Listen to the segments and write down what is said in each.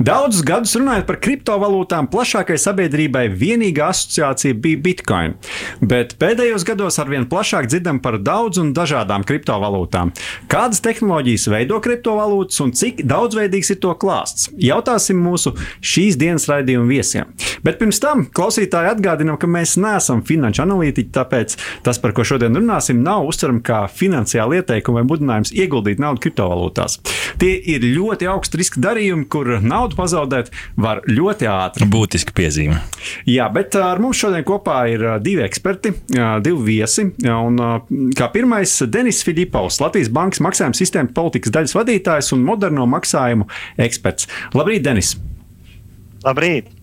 Daudzus gadus runājot par kriptovalūtām, plašākai sabiedrībai vienīgā asociācija bija Bitcoin. Bet pēdējos gados arvien plašāk dzirdam par daudz un dažādām kriptovalūtām. Kādas tehnoloģijas veido kriptovalūtas un cik daudzveidīgs ir to klāsts? Jautāsim mūsu šīs dienas raidījuma viesiem. Bet pirms tam klausītāji atgādinām, ka mēs neesam finanšu analītiķi, tāpēc tas, par ko šodien runāsim, nav uztverams kā finansiāli ieteikumi vai mudinājums ieguldīt naudu kriptovalūtās. Tie ir ļoti augstu riska darījumi, kur naudu pazaudēt var ļoti ātri. Būtiski piezīme. Jā, bet ar mums šodien kopā ir divi eksperti, divi viesi. Un, kā pirmais, Denis Filipovs, Latvijas Bankas maksājuma sistēmas politikas daļas vadītājs un moderno maksājumu eksperts. Labrīt, Denis! Labrīt!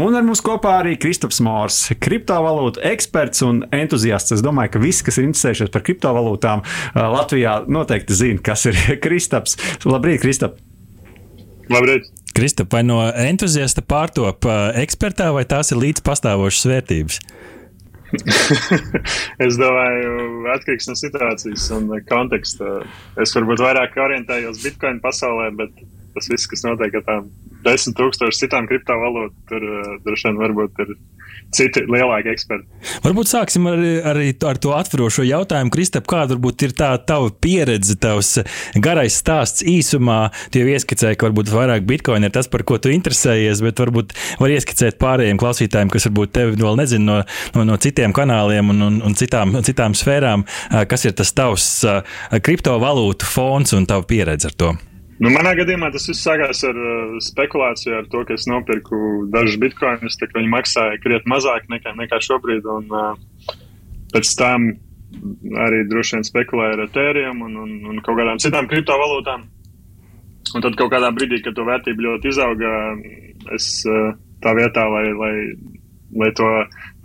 Un ar mums kopā arī Kristaps Mors, kriptovalūtu eksperts un entuziasts. Es domāju, ka visi, kas ir interesējušies par kriptovalūtām, Latvijā noteikti zina, kas ir Kristaps. Labrīt, Kristap! Labrīt! Kristap, vai no entuziasta pārtop ekspertā, vai tās ir līdz pastāvošas vērtības? es domāju, atkarīgs no situācijas un konteksta. Es varbūt vairāk orientējos Bitcoin pasaulē, bet tas viss, kas notiek ar tām desmit tūkstošiem citām kriptovalūtām, tur droši vien varbūt ir citi lielāki eksperti. Varbūt sāksim ar, ar, ar to atverošo jautājumu. Kristap, kāda varbūt ir tā tava pieredze, tavs garais stāsts īsumā? Tu jau ieskicēji, ka varbūt vairāk bitkoina ir tas, par ko tu interesējies, bet varbūt var ieskicēt pārējiem klausītājiem, kas varbūt tevi vēl nezina no, no, no citiem kanāliem un, un, un citām, citām sfērām, kas ir tas tavs kriptovalūtu fons un tava pieredze ar to. Nu, manā gadījumā tas viss sākās ar uh, spekulāciju, ar to, ka es nopirku dažus bitkoinus, kā viņi maksāja krietni mazāk nekā, nekā šobrīd. Un, uh, pēc tam arī droši vien spekulēju ar Ethereum un, un, un kaut kādām citām kriptovalūtām. Un tad kaut kādā brīdī, kad to vērtība ļoti izauga, es uh, tā vietā, lai, lai, lai to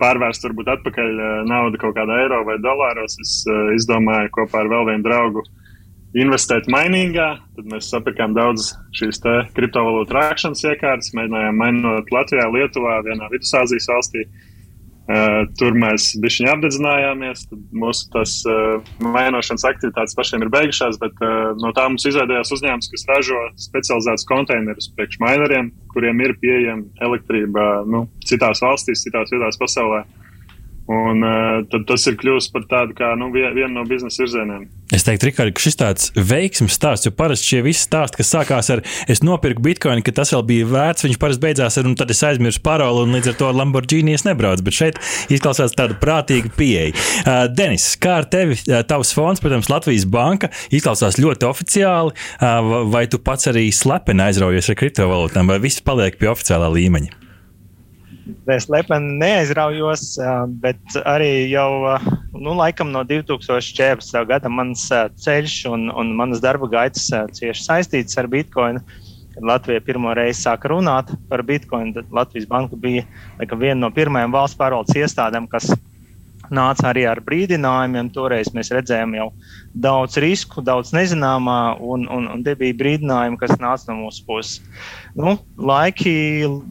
pārvērstu varbūt atpakaļ uh, naudu kaut kādā eiro vai dolāros, es uh, izdomāju kopā ar vēl vienu draugu investēt mainīgā. Tad mēs sapirkām daudz šīs kriptovalūtu rākšanas iekārtas, mēģinājām mainot Latvijā, Lietuvā, vienā Vidusāzijas valstī. Uh, tur mēs bijām apdedzinājāmies. Mūsu tas, uh, mainošanas aktivitātes pašiem ir beigušās, bet uh, no tā mums izveidojās uzņēmums, kas ražo specializētus konteinerus priekšmaineriem, kuriem ir pieejama elektrība nu, citās valstīs, citās vietās pasaulē. Uh, Un, uh, tad tas ir kļuvis par tādu kā nu, vienu no biznesa virzieniem. Es teiktu, Rikārd, ka šis tāds veiksmīgs stāsts, jo parasti šie visi stāsti, kas sākās ar es nopirku bitkoinu, ka tas vēl bija vērts, viņš parasti beidzās ar un tad es aizmirsu paroli un līdz ar to Lamborghini es nebraucu. Bet šeit izklausās tāda prātīga pieeja. Uh, Denis, kā ar tevi, uh, tavs fonds, protams, Latvijas banka, izklausās ļoti oficiāli, uh, vai tu pats arī slepeni aizraujies ar kriptovalūtām, vai viss paliek pie oficiālā līmeņa? Es lepni neaizraujos, bet arī jau nu, laikam no 2014. gada mans ceļš un, un manas darba gaitas cieši saistītas ar Bitcoin. Kad Latvija pirmo reizi sāka runāt par Bitcoin, tad Latvijas banka bija laikam, viena no pirmajām valsts pārvaldes iestādēm, kas nāca arī ar brīdinājumiem. Toreiz mēs redzējām jau daudz risku, daudz nezināmā, un, un, un tie bija brīdinājumi, kas nāca no mūsu puses. Nu, laiki,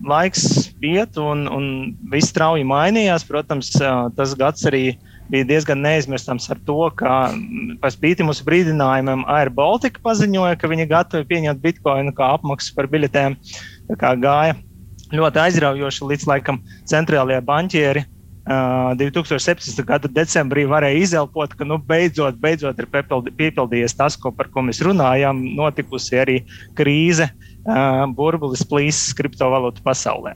laiks iet, un, un viss strauji mainījās. Protams, tas gads arī bija diezgan neaizmirstams ar to, ka pēc spīti mūsu brīdinājumiem Air Baltica paziņoja, ka viņi gatavi pieņemt bitkoinu kā apmaksu par biļetēm. Tā kā gāja ļoti aizraujoši līdz laikam centrālajie banķieri 2017. gada decembrī varēja izelpot, ka nu, beidzot, beidzot ir piepildījies tas, ko, par ko mēs runājām. Notikusi arī krīze, burbulis plīsis kriptovalūtu pasaulē.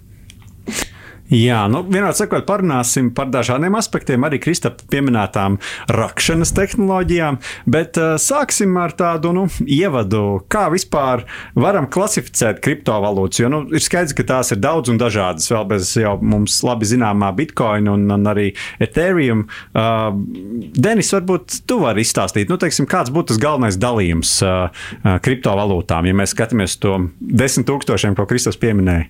Jā, nu, vienot sakot, parunāsim par dažādiem aspektiem, arī Kristapam pieminētām rakšanas tehnoloģijām, bet uh, sāksim ar tādu nu, ievadu, kā vispār varam klasificēt kriptovalūtas. Jo nu, ir skaidrs, ka tās ir daudz un dažādas, vēl bez jau mums labi zināmā Bitcoin un, un arī Ethereum. Uh, Denis, varbūt tu vari izstāstīt, nu, teiksim, kāds būtu tas galvenais dalījums uh, uh, kriptovalūtām, ja mēs skatāmies to desmit tūkstošiem, ko Kristus pieminēja.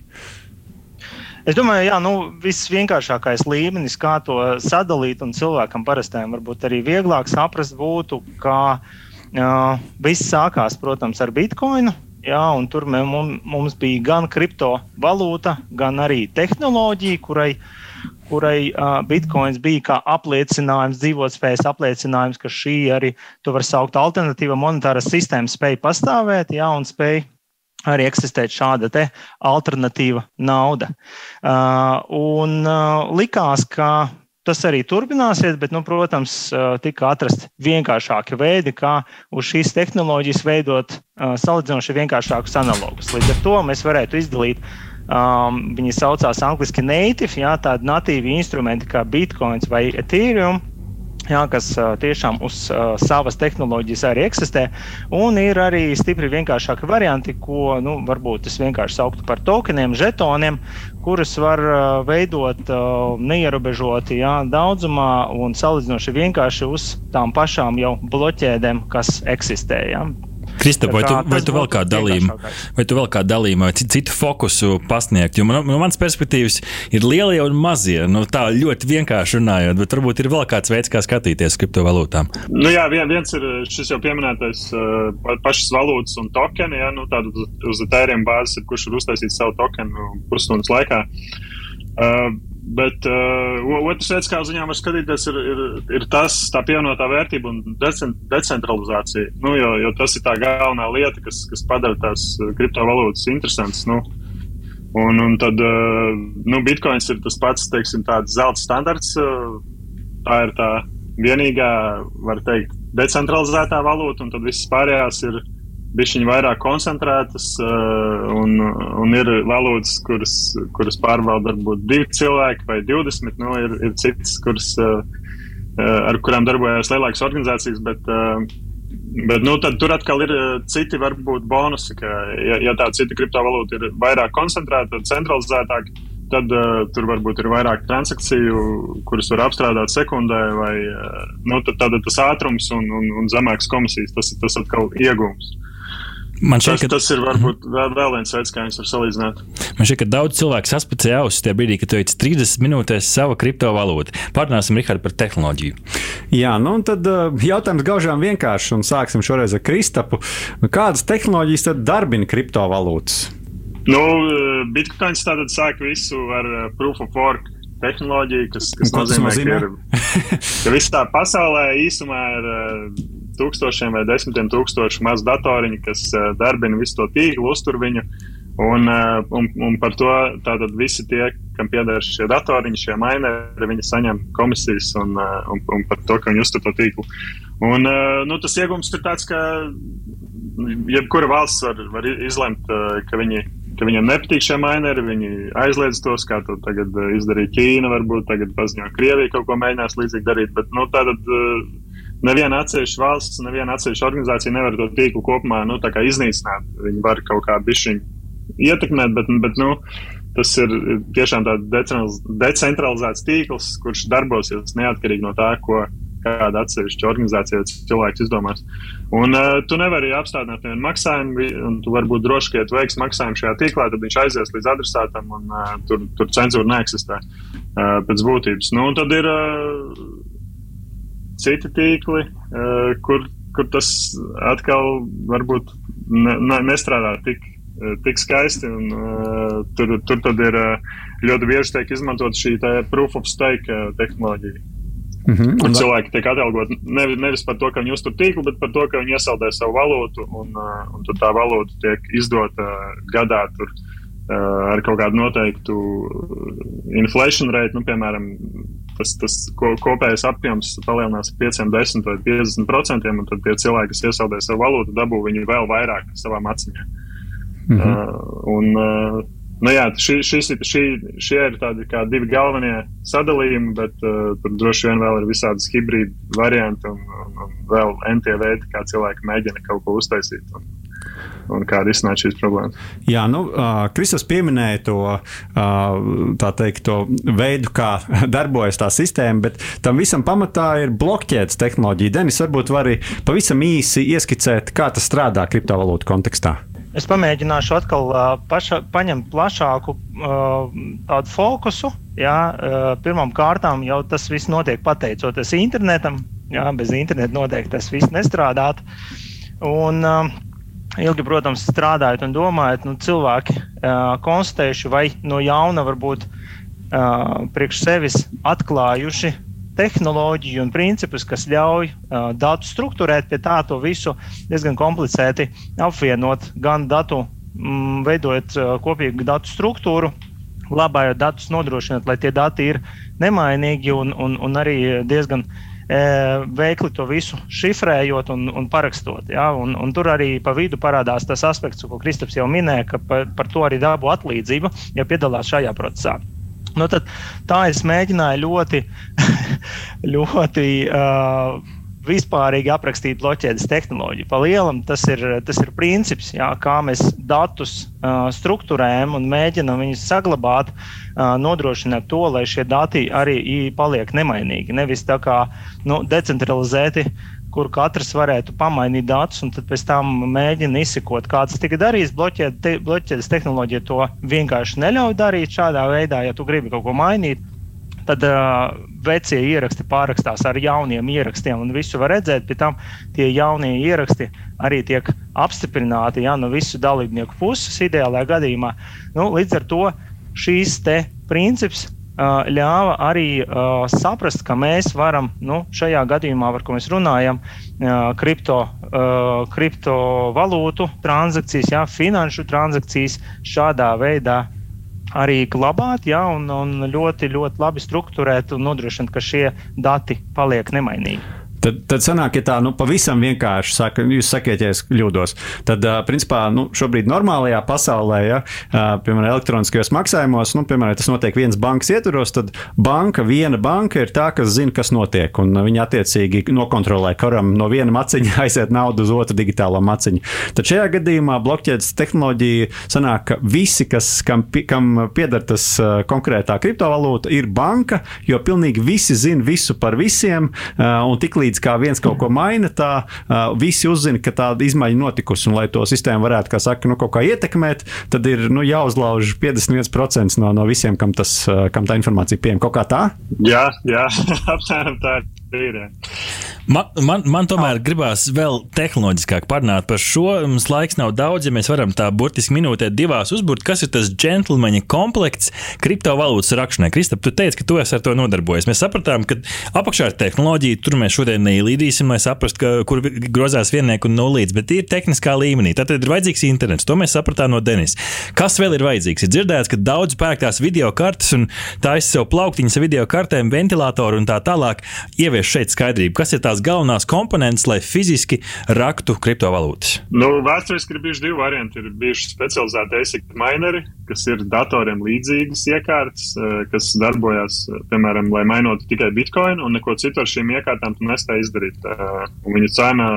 Es domāju, ka nu, visvienkāršākais līmenis, kā to sadalīt, un cilvēkam parastajam varbūt arī vieglāk saprast, būtu, ka uh, viss sākās, protams, ar bitkoinu. Jā, tur mums, mums bija gan kriptovalūta, gan arī tehnoloģija, kurai, kurai uh, bitkoins bija kā apliecinājums, dzīvotspējas apliecinājums, ka šī arī, to var saukt, alternatīva monetāra sistēma spēja pastāvēt, jā, un spēja arī eksistēt šāda alternatīva nauda. Uh, un uh, likās, ka Tas arī turpināsies, bet, nu, protams, tika atrasti vienkāršāki veidi, kā uz šīs tehnoloģijas veidot salīdzinoši vienkāršākus analogus. Līdz ar to mēs varētu izdalīt Um, viņi saucās angļuiski native, jā, tādi natīvi instrumenti kā Bitcoin vai Ethereum jā, kas tiešām uz savas tehnoloģijas arī eksistē. Un ir arī stipri vienkāršāki varianti, ko nu, varbūt es vienkārši sauktu par tokeniem, žetoniem, kurus var veidot neierobežoti jā, daudzumā un salīdzinoši vienkārši uz tām pašām jau bloķēdēm, kas eksistē. Jā. Kristap, vai, tu, vai tu vēl kādu dalījumu, vai tu vēl kādu dalījumu, vai citu fokusu pasniegt? Jo man, no manas perspektīvas ir lielie un mazie, nu tā ļoti vienkārši runājot, bet varbūt ir vēl kāds veids, kā skatīties kriptovalūtām. Nu jā, viens ir šis jau pieminētais uh, pašas valūtas un tokeni, ja, nu tādu uz Ethereum bāzes, kurš ir uztaisījis savu tokenu pusstundas laikā. Uh, Bet uh, otrs veids, kā uz viņiem var skatīties, ir, ir, ir tas, tā pievienotā vērtība un decentralizācija. Nu, jo, jo tas ir tā galvenā lieta, kas, kas padara tās kriptovalūtas interesantas. Nu. Un, un tad uh, nu, bitkoins ir tas pats, teiksim, tāds zelta standarts. Uh, tā ir tā vienīgā, var teikt, decentralizētā valūta, un tad visas pārējās ir bišķiņi vairāk koncentrētas, uh, un, un ir valūtas, kuras, kuras pārvalda varbūt divi cilvēki vai 20. Nu, ir, ir citas, kuras, uh, uh, ar kurām darbojas lielākas organizācijas, bet, bet nu, tur atkal ir citi varbūt bonusi, ka, ja, ja tā cita kriptovalūta ir vairāk koncentrēta, centralizētāka, tad uh, tur varbūt ir vairāk transakciju, kuras var apstrādāt sekundē, vai uh, nu, tad, tad tas ātrums un, un, un zemākas komisijas, tas ir tas atkal iegūms. Man šķiet, tas, ka tas ir varbūt vēl, vēl viens veids, kā viņus var salīdzināt. Man šķiet, ka daudz cilvēku saspicēja ausis tajā brīdī, kad tu teici 30 minūtēs savu kriptovalūtu. Pārnāsim, Rihard, par tehnoloģiju. Jā, nu un tad uh, jautājums gaužām vienkārši, un sāksim šoreiz ar Kristapu. Kādas tehnoloģijas tad darbina kriptovalūtas? Nu, uh, Bitcoins tātad sāk visu ar uh, proof of work tehnoloģiju, kas, kas nozīmē, nozīmē, ka, ir, ka viss tā pasaulē īsumā ir tūkstošiem vai desmitiem tūkstošu mazu datoriņu, kas uh, darbina visu to tīklu, uztur viņu. Un, uh, un, un par to tātad visi tie, kam pieder šie datoriņi, šie maineri, viņi saņem komisijas un, uh, un, un par to, ka viņi uztur to tīklu. Un, nu, tas iegums ir tāds, ka jebkura valsts var, var izlemt, ka, viņi, ka viņiem nepatīk šie maineri, viņi aizliedz tos, kā to tagad izdarīja Ķīna, varbūt tagad paziņo Krievija kaut ko mēģinās līdzīgi darīt. Bet, nu, tātad, neviena atsevišķa valsts, neviena atsevišķa organizācija nevar to tīklu kopumā nu, iznīcināt. Viņi var kaut kā bišķiņu ietekmēt, bet, bet nu, tas ir tiešām tāds decentralizēts tīkls, kurš darbosies neatkarīgi no tā, ko kāda atsevišķa organizācija vai cilvēks izdomās. Un uh, tu nevari apstādināt nevienu maksājumu, un tu vari būt drošs, ka, ja tu veiksi maksājumu šajā tīklā, tad viņš aizies līdz adresātam, un uh, tur, tur cenzūra neeksistē uh, pēc būtības. Nu, tad ir uh, citi tīkli, uh, kur, kur tas atkal varbūt ne, ne, nestrādā tik, uh, tik skaisti. Un, uh, tur, tur tad ir ļoti bieži tiek izmantot šī proof of stake tehnoloģija. Mm -hmm. Un cilvēki tiek atalgoti nevis, nevis par to, ka viņi uztur tīklu, bet par to, ka viņi iesaldē savu valūtu, un, un tā valūta tiek izdota gadā tur, ar kaut kādu noteiktu inflation rate, nu, piemēram, tas, tas ko, kopējais apjoms palielinās par 5, 10 vai 50 procentiem, un tad tie cilvēki, kas iesaldē savu valūtu, dabū viņu vēl vairāk savām acīm. -hmm. uh, un, uh, nu jā, šī, šis, šī, šie ir tādi kā divi galvenie sadalījumi, bet uh, tur droši vien vēl ir visādas hibrīda varianti un, un, un vēl NT veidi, kā cilvēki mēģina kaut ko uztaisīt. Un, un kā risināt šīs problēmas. Jā, nu, uh, Kristus pieminēja to, uh, teikt, to veidu, kā darbojas tā sistēma, bet tam visam pamatā ir blokķēdes tehnoloģija. Denis, varbūt vari pavisam īsi ieskicēt, kā tas strādā kriptovalūtu kontekstā. Es pamēģināšu atkal uh, paša, paņemt plašāku uh, tādu fokusu. Jā, uh, pirmām kārtām jau tas viss notiek pateicoties internetam. Jā, bez interneta noteikti tas viss nestrādātu. Un, uh, ilgi, protams, strādājot un domājot, nu, cilvēki uh, konstatējuši vai no jauna varbūt uh, priekš sevis atklājuši tehnoloģiju un principus, kas ļauj uh, datu struktūrēt, pie tā to visu diezgan komplicēti apvienot, gan datu, mm, veidojot uh, kopīgu datu struktūru, labājot datus, nodrošinot, lai tie dati ir nemainīgi un, un, un arī diezgan e, veikli to visu šifrējot un, un parakstot. Ja? Un, un tur arī pa vidu parādās tas aspekts, ko Kristaps jau minēja, ka par, par to arī dabū atlīdzību, ja piedalās šajā procesā. Nu, tā es mēģināju ļoti, ļoti uh, vispārīgi aprakstīt bloķēdes tehnoloģiju. Pa lielam tas ir, tas ir princips, jā, kā mēs datus uh, struktūrējam un mēģinam viņus saglabāt, uh, nodrošināt to, lai šie dati arī paliek nemainīgi. Nevis tā kā nu, decentralizēti, kur katrs varētu pamainīt datus, un pēc tam mēģina izsekot, kā tas tika darīts. Bloķēdes te, bloķēdes tehnoloģija to vienkārši neļauj darīt šādā veidā, ja tu gribi kaut ko mainīt tad uh, vecie ieraksti pārrakstās ar jauniem ierakstiem, un visu var redzēt. Pēc tam tie jaunie ieraksti arī tiek apstiprināti ja, no visu dalībnieku puses, ideālajā gadījumā. Nu, līdz ar to šīs princips uh, ļāva arī uh, saprast, ka mēs varam nu, šajā gadījumā, par ko mēs runājam, uh, kripto, uh, kriptovalūtu transakcijas, jā, finanšu transakcijas šādā veidā arī glabāt, ja, un, un ļoti, ļoti labi strukturēt un nodrošināt, ka šie dati paliek nemainīgi. Tad, tad sanāk, ja tā nu, pavisam vienkārši saka, jūs sakiet, ja es kļūdos, tad, principā, nu, šobrīd normālajā pasaulē, ja, piemēram, elektroniskajos maksājumos, nu, piemēram, tas notiek viens bankas ietvaros, tad banka, viena banka ir tā, kas zina, kas notiek, un viņi attiecīgi nokontrolē, kuram no viena maciņa aiziet naudu uz otru digitālo maciņu. Tad šajā gadījumā blokķēdes tehnoloģija sanāk, ka visi, kas, kam, kam pieder tas konkrētā kriptovalūta, ir banka, jo pilnīgi visi zina visu par visiem, un tiklīdz līdz kā viens kaut ko maina, tā uh, visi uzzina, ka tāda izmaiņa notikusi. Un, lai to sistēmu varētu, kā saka, nu, kaut kā ietekmēt, tad ir nu, jāuzlauž 51% no, no visiem, kam, tas, uh, kam tā informācija pieejama. Kaut kā tā? Jā, jā apmēram tā ir. Man, man, man tomēr gribās vēl tehnoloģiskāk parunāt par šo. Mums laiks nav daudz, ja mēs varam tā burtiski minūtē, divās uzbūvēt, kas ir tas džentlmeņa komplekts kriptovalūtas rakšanai. Kristap, tu teici, ka tu esi ar to nodarbojies. Mēs sapratām, ka apakšā ir tehnoloģija, tur mēs šodien neīlīdīsim, lai saprastu, kur grozās viennieku un nulīdz, bet ir tehniskā līmenī. Tad ir vajadzīgs internets. To mēs sapratām no Denis. Kas vēl ir vajadzīgs? Ir dzirdēts, ka daudz pērk tās video kartes un taisa sev plauktiņas ar video kartēm, ventilatoru un tā tālāk. Ievieš šeit skaidrību, kas ir tās galvenās komponentes, lai fiziski raktu kriptovalūtas? Nu, vēsturiski ir bijuši divi varianti. Ir bijuši specializēti ASIC mineri, kas ir datoriem līdzīgas iekārtas, eh, kas darbojas, eh, piemēram, lai mainotu tikai bitkoinu, un neko citu ar šīm iekārtām tu nespēji izdarīt. Eh, un viņu cena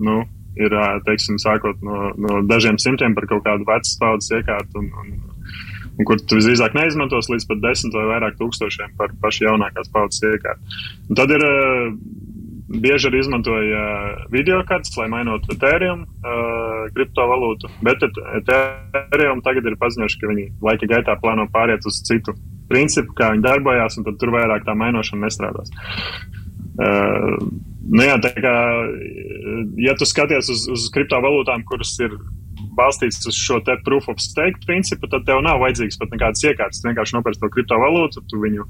nu, ir teiksim, sākot no, no dažiem simtiem par kaut kādu vecu paudzes iekārtu. Un, un, un kur tu visdrīzāk neizmantos līdz pat desmit vai vairāk tūkstošiem par pašu jaunākās paudzes iekārtu. Tad ir bieži arī izmantoja video kartes, lai mainotu Ethereum uh, kriptovalūtu. Bet Ethereum tagad ir paziņojuši, ka viņi laika gaitā plāno pāriet uz citu principu, kā viņi darbojās, un tur vairāk tā mainošana nestrādās. Uh, nu jā, tā kā, ja tu skaties uz, uz kriptovalūtām, kuras ir balstīts uz šo te proof of stake principu, tad tev nav vajadzīgs pat nekādas iekārtas. Tu vienkārši nopērci to kriptovalūtu, tu viņu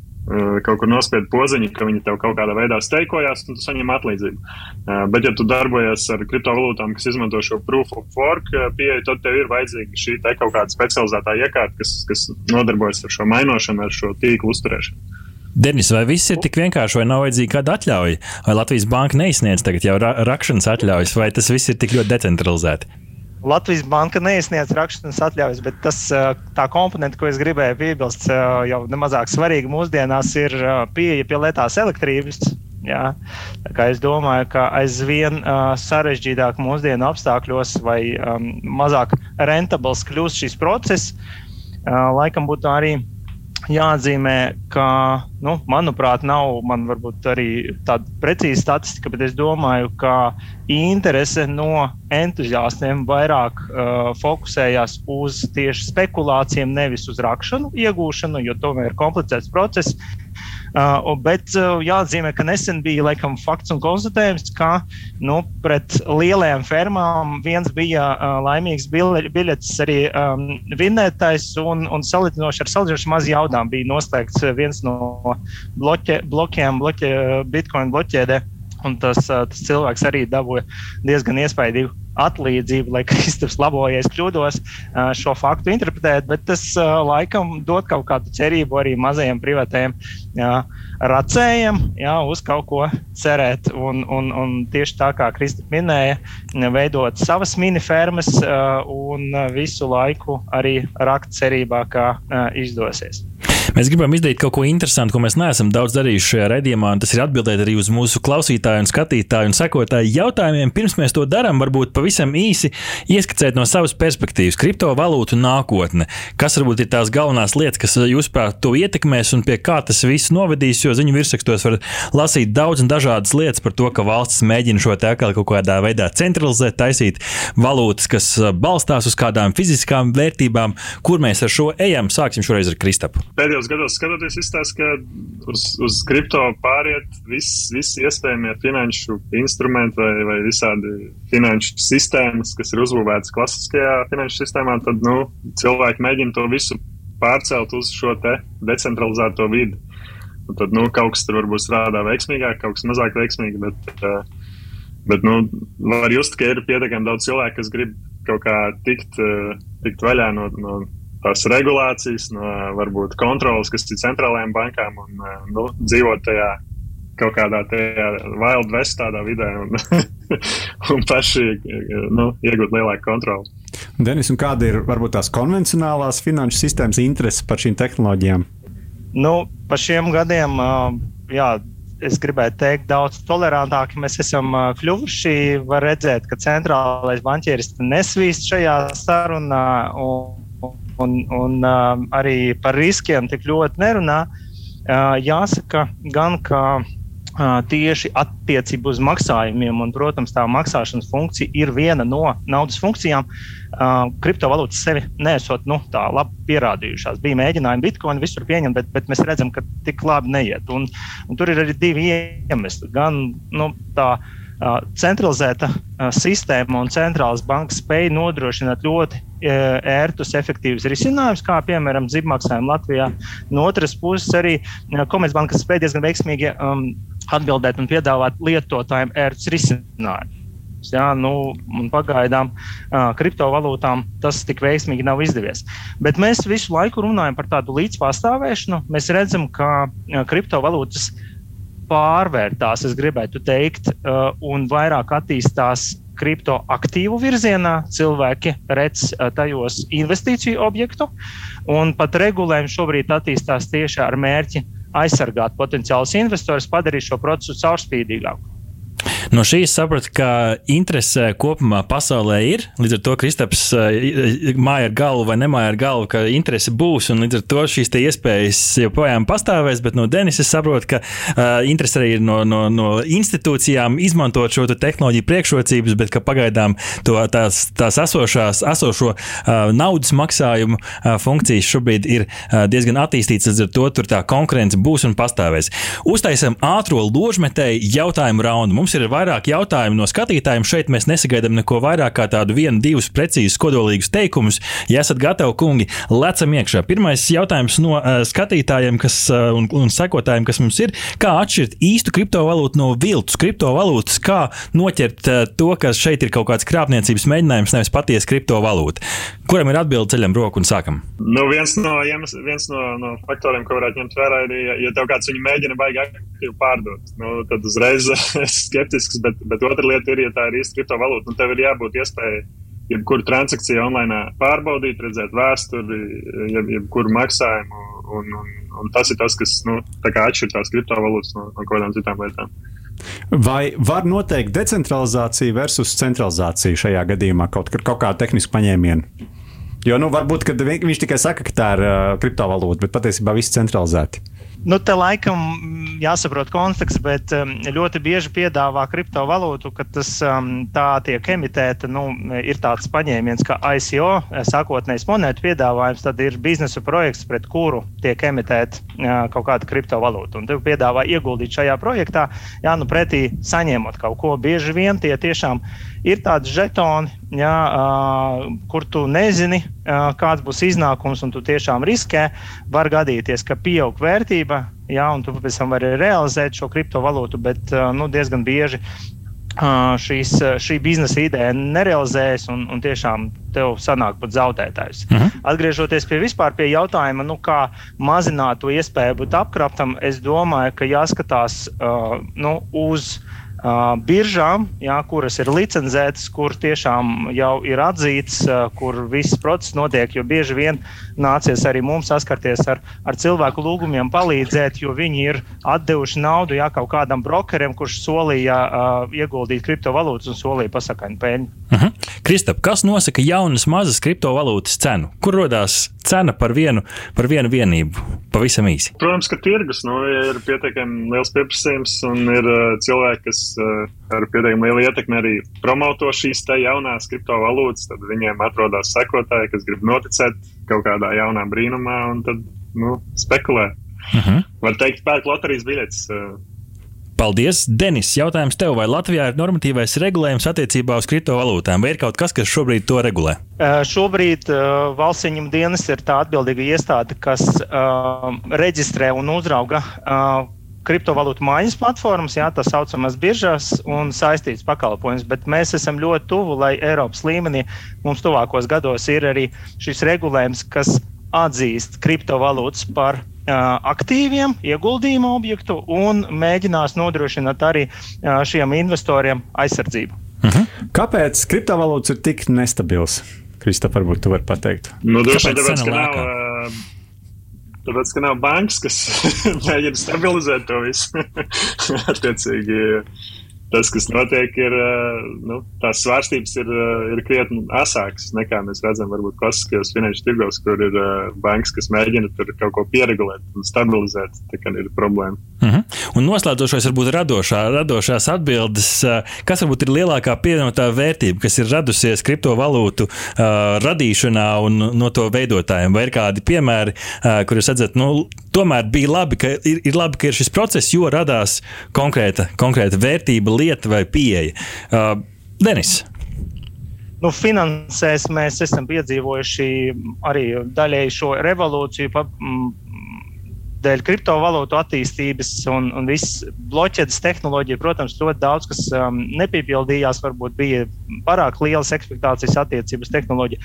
kaut kur nospied podziņu, ka viņi tev kaut kādā veidā steikojās, un tu saņem atlīdzību. Uh, bet, ja tu darbojies ar kriptovalūtām, kas izmanto šo proof of work uh, pieeju, tad tev ir vajadzīga šī kaut kāda specializētā iekārta, kas, kas nodarbojas ar šo mainošanu, ar šo tīklu uzturēšanu. Denis, vai viss ir tik vienkārši, vai nav vajadzīga kāda atļauja? Vai Latvijas banka neizsniedz tagad jau ra rakšanas atļaujas, vai tas viss ir tik ļoti decentralizēti? Latvijas banka neizsniedz raksturības atļaujas, bet tas, tā komponente, ko es gribēju piebilst, jau nemazāk svarīga mūsdienās, ir pieeja pie lietās elektrības. Jā. Tā kā es domāju, ka aizvien uh, sarežģītāk mūsdienu apstākļos vai um, mazāk rentabls kļūst šis process, uh, laikam būtu arī jāatzīmē, ka, nu, manuprāt, nav man varbūt arī tāda precīza statistika, bet es domāju, ka interese no entuziastiem vairāk uh, fokusējās uz tieši spekulācijām, nevis uz rakšanu, iegūšanu, jo tomēr ir komplicēts process. Uh, bet uh, jāatzīmē, ka nesen bija laikam fakts un konstatējums, ka nu, pret lielajām fermām viens bija uh, laimīgs biļets arī um, vinnētājs un, un salīdzinoši ar salīdzinoši maz jaudām bija noslēgts viens no bloķē, blokiem, bloķē, Bitcoin bloķēdē. Un tas, tas cilvēks arī dabūja diezgan iespaidīgu atlīdzību, lai Kristaps labojies kļūdos šo faktu interpretēt, bet tas laikam dod kaut kādu cerību arī mazajiem privātajiem racējiem, jā, uz kaut ko cerēt. Un, un, un tieši tā kā Kristaps minēja, veidot savas minifermas un visu laiku arī rakt cerībā, ka izdosies. Mēs gribam izdarīt kaut ko interesantu, ko mēs neesam daudz darījuši šajā redzējumā, un tas ir atbildēt arī uz mūsu klausītāju, un skatītāju un sekotāju jautājumiem. Pirms mēs to darām, varbūt pavisam īsi ieskicēt no savas perspektīvas kriptovalūtu nākotne. Kas varbūt ir tās galvenās lietas, kas jūsuprāt to ietekmēs un pie kā tas viss novedīs, jo ziņu virsrakstos var lasīt daudz un dažādas lietas par to, ka valsts mēģina šo te atkal kaut kādā veidā centralizēt, taisīt valūtas, kas balstās uz kādām fiziskām vērtībām, kur mēs ar šo ejam. Sāksim šoreiz ar Kristapu. Pēdējo pēdējos gados skatoties, izstāsta, ka uz, uz kripto pāriet visi vis iespējamie finanšu instrumenti vai, vai visādi finanšu sistēmas, kas ir uzbūvētas klasiskajā finanšu sistēmā, tad nu, cilvēki mēģina to visu pārcelt uz šo decentralizēto vidi. Un tad nu, kaut kas tur varbūt strādā veiksmīgāk, kaut kas mazāk veiksmīgi, bet, uh, bet nu, var just, ka ir pietiekami daudz cilvēku, kas grib kaut kā tikt, uh, tikt vaļā no, no tās regulācijas, no varbūt kontrolas, kas ir centrālajām bankām un eh, nu, dzīvot tajā kaut kādā tajā wild west tādā vidē un, un paši nu, iegūt lielāku kontroli. Denis, kāda ir varbūt tās konvencionālās finanšu sistēmas interese par šīm tehnoloģijām? Nu, pa šiem gadiem, jā, es gribētu teikt, daudz tolerantāki mēs esam kļuvuši. Var redzēt, ka centrālais banķieris nesvīst šajā sarunā. Un, un, un uh, arī par riskiem tik ļoti nerunā. Uh, jāsaka, gan ka uh, tieši attiecībā uz maksājumiem, un, protams, tā maksāšanas funkcija ir viena no naudas funkcijām. Uh, kriptovalūtas sevi nesot nu, tā labi pierādījušās. Bija mēģinājumi Bitcoin visur pieņemt, bet, bet mēs redzam, ka tik labi neiet. Un, un tur ir arī divi iemesli. Gan nu, tā centralizēta sistēma un centrālās bankas spēja nodrošināt ļoti ērtus, efektīvus risinājumus, kā piemēram zibmaksājumi Latvijā. No otras puses, arī Komercbankas spēja diezgan veiksmīgi um, atbildēt un piedāvāt lietotājiem ērtus risinājumus. Ja, nu, pagaidām uh, kriptovalūtām tas tik veiksmīgi nav izdevies. Bet mēs visu laiku runājam par tādu līdzpastāvēšanu. Mēs redzam, ka uh, kriptovalūtas pārvērtās, es gribētu teikt, uh, un vairāk attīstās kriptoaktīvu virzienā. Cilvēki redz uh, tajos investīciju objektu, un pat regulējumi šobrīd attīstās tieši ar mērķi aizsargāt potenciālus investorus, padarīt šo procesu caurspīdīgāku. No šīs sapratu, ka interese kopumā pasaulē ir. Līdz ar to Kristaps eh, māja ar galvu vai nemāja ar galvu, ka interese būs. Līdz ar to šīs iespējas joprojām pastāvēs. Bet no Denisa es saprotu, ka uh, interese arī ir no, no, no institūcijām izmantot šo tehnoloģiju priekšrocības, bet ka pagaidām to, tās, tās esošās, esošo uh, naudas maksājumu uh, funkcijas šobrīd ir uh, diezgan attīstītas. Līdz ar to tur tā konkurence būs un pastāvēs. Uztaisam ātro ložmetēju jautājumu raundu. Mums ir vairāk jautājumu no skatītājiem. Šeit mēs nesagaidām neko vairāk kā tādu vienu, divus precīzus, kodolīgus teikumus. Ja esat gatavi, kungi, lecam iekšā. Pirmais jautājums no uh, skatītājiem kas, uh, un, un sekotājiem, kas mums ir, kā atšķirt īstu kriptovalūtu no viltus kriptovalūtas, kā noķert uh, to, ka šeit ir kaut kāds krāpniecības mēģinājums, nevis patiesa kriptovalūta. Kuram ir atbilde ceļam roku un sākam? Nu, viens no, jums, viens no, no faktoriem, ko varētu ņemt vērā, ir, ja, ja tev kāds viņu mēģina aktīvi pārdot, nu, tad uzreiz es skeptisks, bet, bet otra lieta ir, ja tā ir īsta kriptovalūta, un tev ir jābūt iespējai jebkuru transakciju online pārbaudīt, redzēt vēsturi, jeb, jebkuru maksājumu. Un, un, un tas ir tas, kas nu, atšķir tās kriptovalūtas no, no kaut kādām citām lietām. Vai var noteikt decentralizāciju versus centralizāciju šajā gadījumā kaut, kaut kādu tehnisku paņēmienu? Jo nu, varbūt viņš tikai saka, ka tā ir uh, kriptovalūta, bet patiesībā viss centralizēti. Nu, te laikam jāsaprot konteksts, bet um, ļoti bieži piedāvā kriptovalūtu, ka tas um, tā tiek emitēta. Nu, ir tāds paņēmiens, kā ICO, sākotnējs monētu piedāvājums, tad ir biznesa projekts, pret kuru tiek emitēta uh, kaut kāda kriptovalūta. Un tev piedāvā ieguldīt šajā projektā, jā, nu pretī saņemot kaut ko. Bieži vien tie tiešām ir tādi žetoni, jā, uh, kur tu nezini, uh, kāds būs iznākums, un tu tiešām riskē. Var gadīties, ka pieaug vērtība, jā, un tu pēc tam vari realizēt šo kriptovalūtu, bet uh, nu, diezgan bieži. Šīs, šī biznesa ideja nerealizējas, un, un tiešām tev sanāk pat zaudētājs. Uh -huh. Atgriežoties pie vispār pie jautājuma, nu, kā mazināt to iespēju būt apkraptam, es domāju, ka jāskatās uh, nu, uz biržām, jā, kuras ir licencētas, kur tiešām jau ir atzītas, uh, kur viss process notiek. Jo bieži vien nācies arī mums saskarties ar, ar cilvēku lūgumiem palīdzēt, jo viņi ir devuši naudu jā, kaut kādam brokerim, kurš solīja uh, ieguldīt kriptovalūtas un solīja pasakaņu peļņu. Uh mhm. -huh. Kristap, kas nosaka jaunas mazas kriptovalūtas cenu? Kur radās cena par vienu, par vienu vienību? Pavisam īsi. Protams, ka tirgus nu, ir pietiekami liels pieprasījums un ir uh, cilvēki, kas ar pietiekami lielu ietekmi arī promoto šīs te jaunās kriptovalūtas. Tad viņiem atrodas sekotāji, kas grib noticēt kaut kādā jaunā brīnumā un tad nu, spekulē. Uh mhm. -huh. Var teikt, pērk loterijas biļetes. Uh, Paldies, Denis. Jautājums tev, vai Latvijā ir normatīvais regulējums attiecībā uz kriptovalūtām, vai ir kaut kas, kas šobrīd to regulē? Uh, šobrīd uh, valsts ieņem dienas ir tā atbildīga iestāde, kas uh, reģistrē un uzrauga uh, kriptovalūtu mājas platformas, jā, tā saucamās biržas un saistītas pakalpojumus, bet mēs esam ļoti tuvu, lai Eiropas līmenī mums tuvākos gados ir arī šis regulējums, kas atzīst kriptovalūtas par aktīviem ieguldījumu objektu un mēģinās nodrošināt arī šiem investoriem aizsardzību. Uh mhm. -huh. Kāpēc kriptovalūtas ir tik nestabils? Kristap, varbūt tu vari pateikt. Nu, droši vien tāpēc, ka nav, tāpēc, ka nav bankas, kas mēģina stabilizēt to visu. Attiecīgi, tas, kas notiek, ir nu, tās svārstības ir, ir krietni asākas nekā mēs redzam, varbūt klasiskajos finanšu tirgos, kur ir bankas, kas mēģina tur kaut ko pieregulēt un stabilizēt. Tā kā ir problēma. Uh mhm. -huh. Un noslēdzošais varbūt radošā, radošās atbildes, kas varbūt ir lielākā pievienotā vērtība, kas ir radusies kriptovalūtu uh, radīšanā un no to veidotājiem. Vai ir kādi piemēri, uh, kur jūs redzat, nu, tomēr bija labi, ka ir, ir labi, ka ir šis process, jo radās konkrēta, konkrēta vērtība lieta vai pieeja. Uh, Denis. Nu, finansēs mēs esam piedzīvojuši arī daļēji šo revolūciju. Pa, Dēļ kriptovalūtu attīstības un, un visas bloķētas tehnoloģija, protams, ļoti daudz kas um, nepiepildījās. Varbūt bija pārāk lielas expectācijas attiecības tehnoloģija.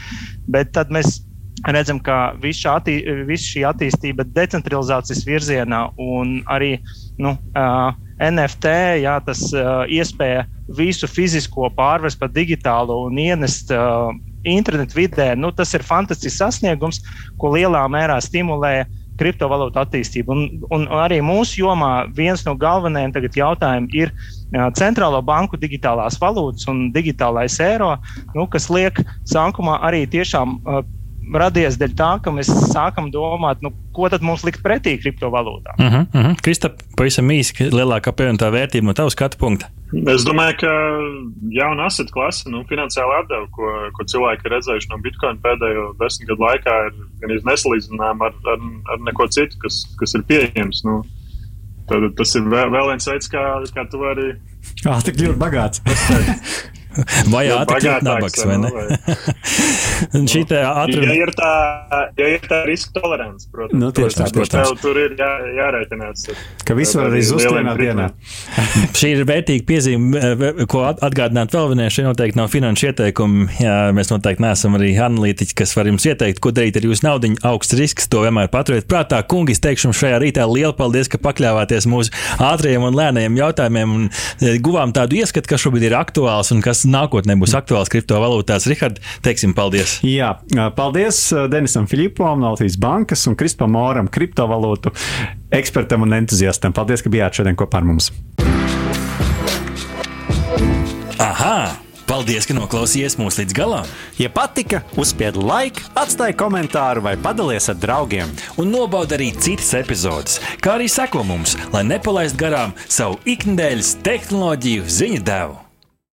Bet tad mēs redzam, ka visa attī, vis šī attīstība decentralizācijas virzienā un arī nu, uh, NFT, jā, tas uh, iespēja visu fizisko pārvest par digitālu un ienest uh, internetu vidē, nu, tas ir fantastisks sasniegums, ko lielā mērā stimulē kriptovalūtu attīstību. Un, un, un arī mūsu jomā viens no galvenajiem jautājumiem ir uh, centrālo banku digitālās valūtas un digitālais eiro, nu, kas liek sākumā arī tiešām uh, radies dēļ tā, ka mēs sākam domāt, nu, ko tad mums likt pretī kriptovalūtām. Uh -huh, uh -huh. Kristap, pavisam īsi, lielākā pievienotā vērtība no tavas skatu punkta. Es domāju, ka jauna asset klase, nu, finansiāla atdeve, ko, ko cilvēki ir redzējuši no Bitcoin pēdējo desmit gadu laikā, ir gan nesalīdzināma ar, ar, ar neko citu, kas, kas ir pieejams. Nu, tad, tas ir vēl, vēl viens veids, kā, kā tu vari. Ah, tik ļoti bagāts. Vai ātri kļūt nabaks, vai ne? Šī te atruna. Ja ir tā, ja ir tā riska tolerants, protams. Nu, tieši tā, protams. Tev tur ir jā, jārēķinās. Ka visu var arī zust vienā dienā. Šī ir vērtīga piezīme, ko atgādināt vēl vienai. Šie noteikti nav finanšu ieteikumi. Jā, mēs noteikti neesam arī analītiķi, kas var jums ieteikt, ko darīt ar jūsu naudu. Augsts risks, to vienmēr paturiet prātā. Kungi, es teikšu jums šajā rītā lielu paldies, ka pakļāvāties mūsu ātriem un lēniem jautājumiem un e, guvām tādu ieskatu, kas šobrīd ir aktuāls un kas nākotnē būs aktuāls kriptovalūtās. Rihard, teiksim paldies! Jā, paldies Denisam Filipovam no Latvijas Bankas un Krispam Moram, kriptovalūtu ekspertam un entuziastam. Paldies, ka bijāt šodien kopā ar mums! Aha! Paldies, ka noklausījāties mūsu līdz galam! Ja patika, uzspiediet laiku, atstājiet komentāru vai padalieties ar draugiem. Un nobaudiet arī citas epizodes, kā arī sekot mums, lai nepalaistu garām savu ikdienas tehnoloģiju ziņu devumu.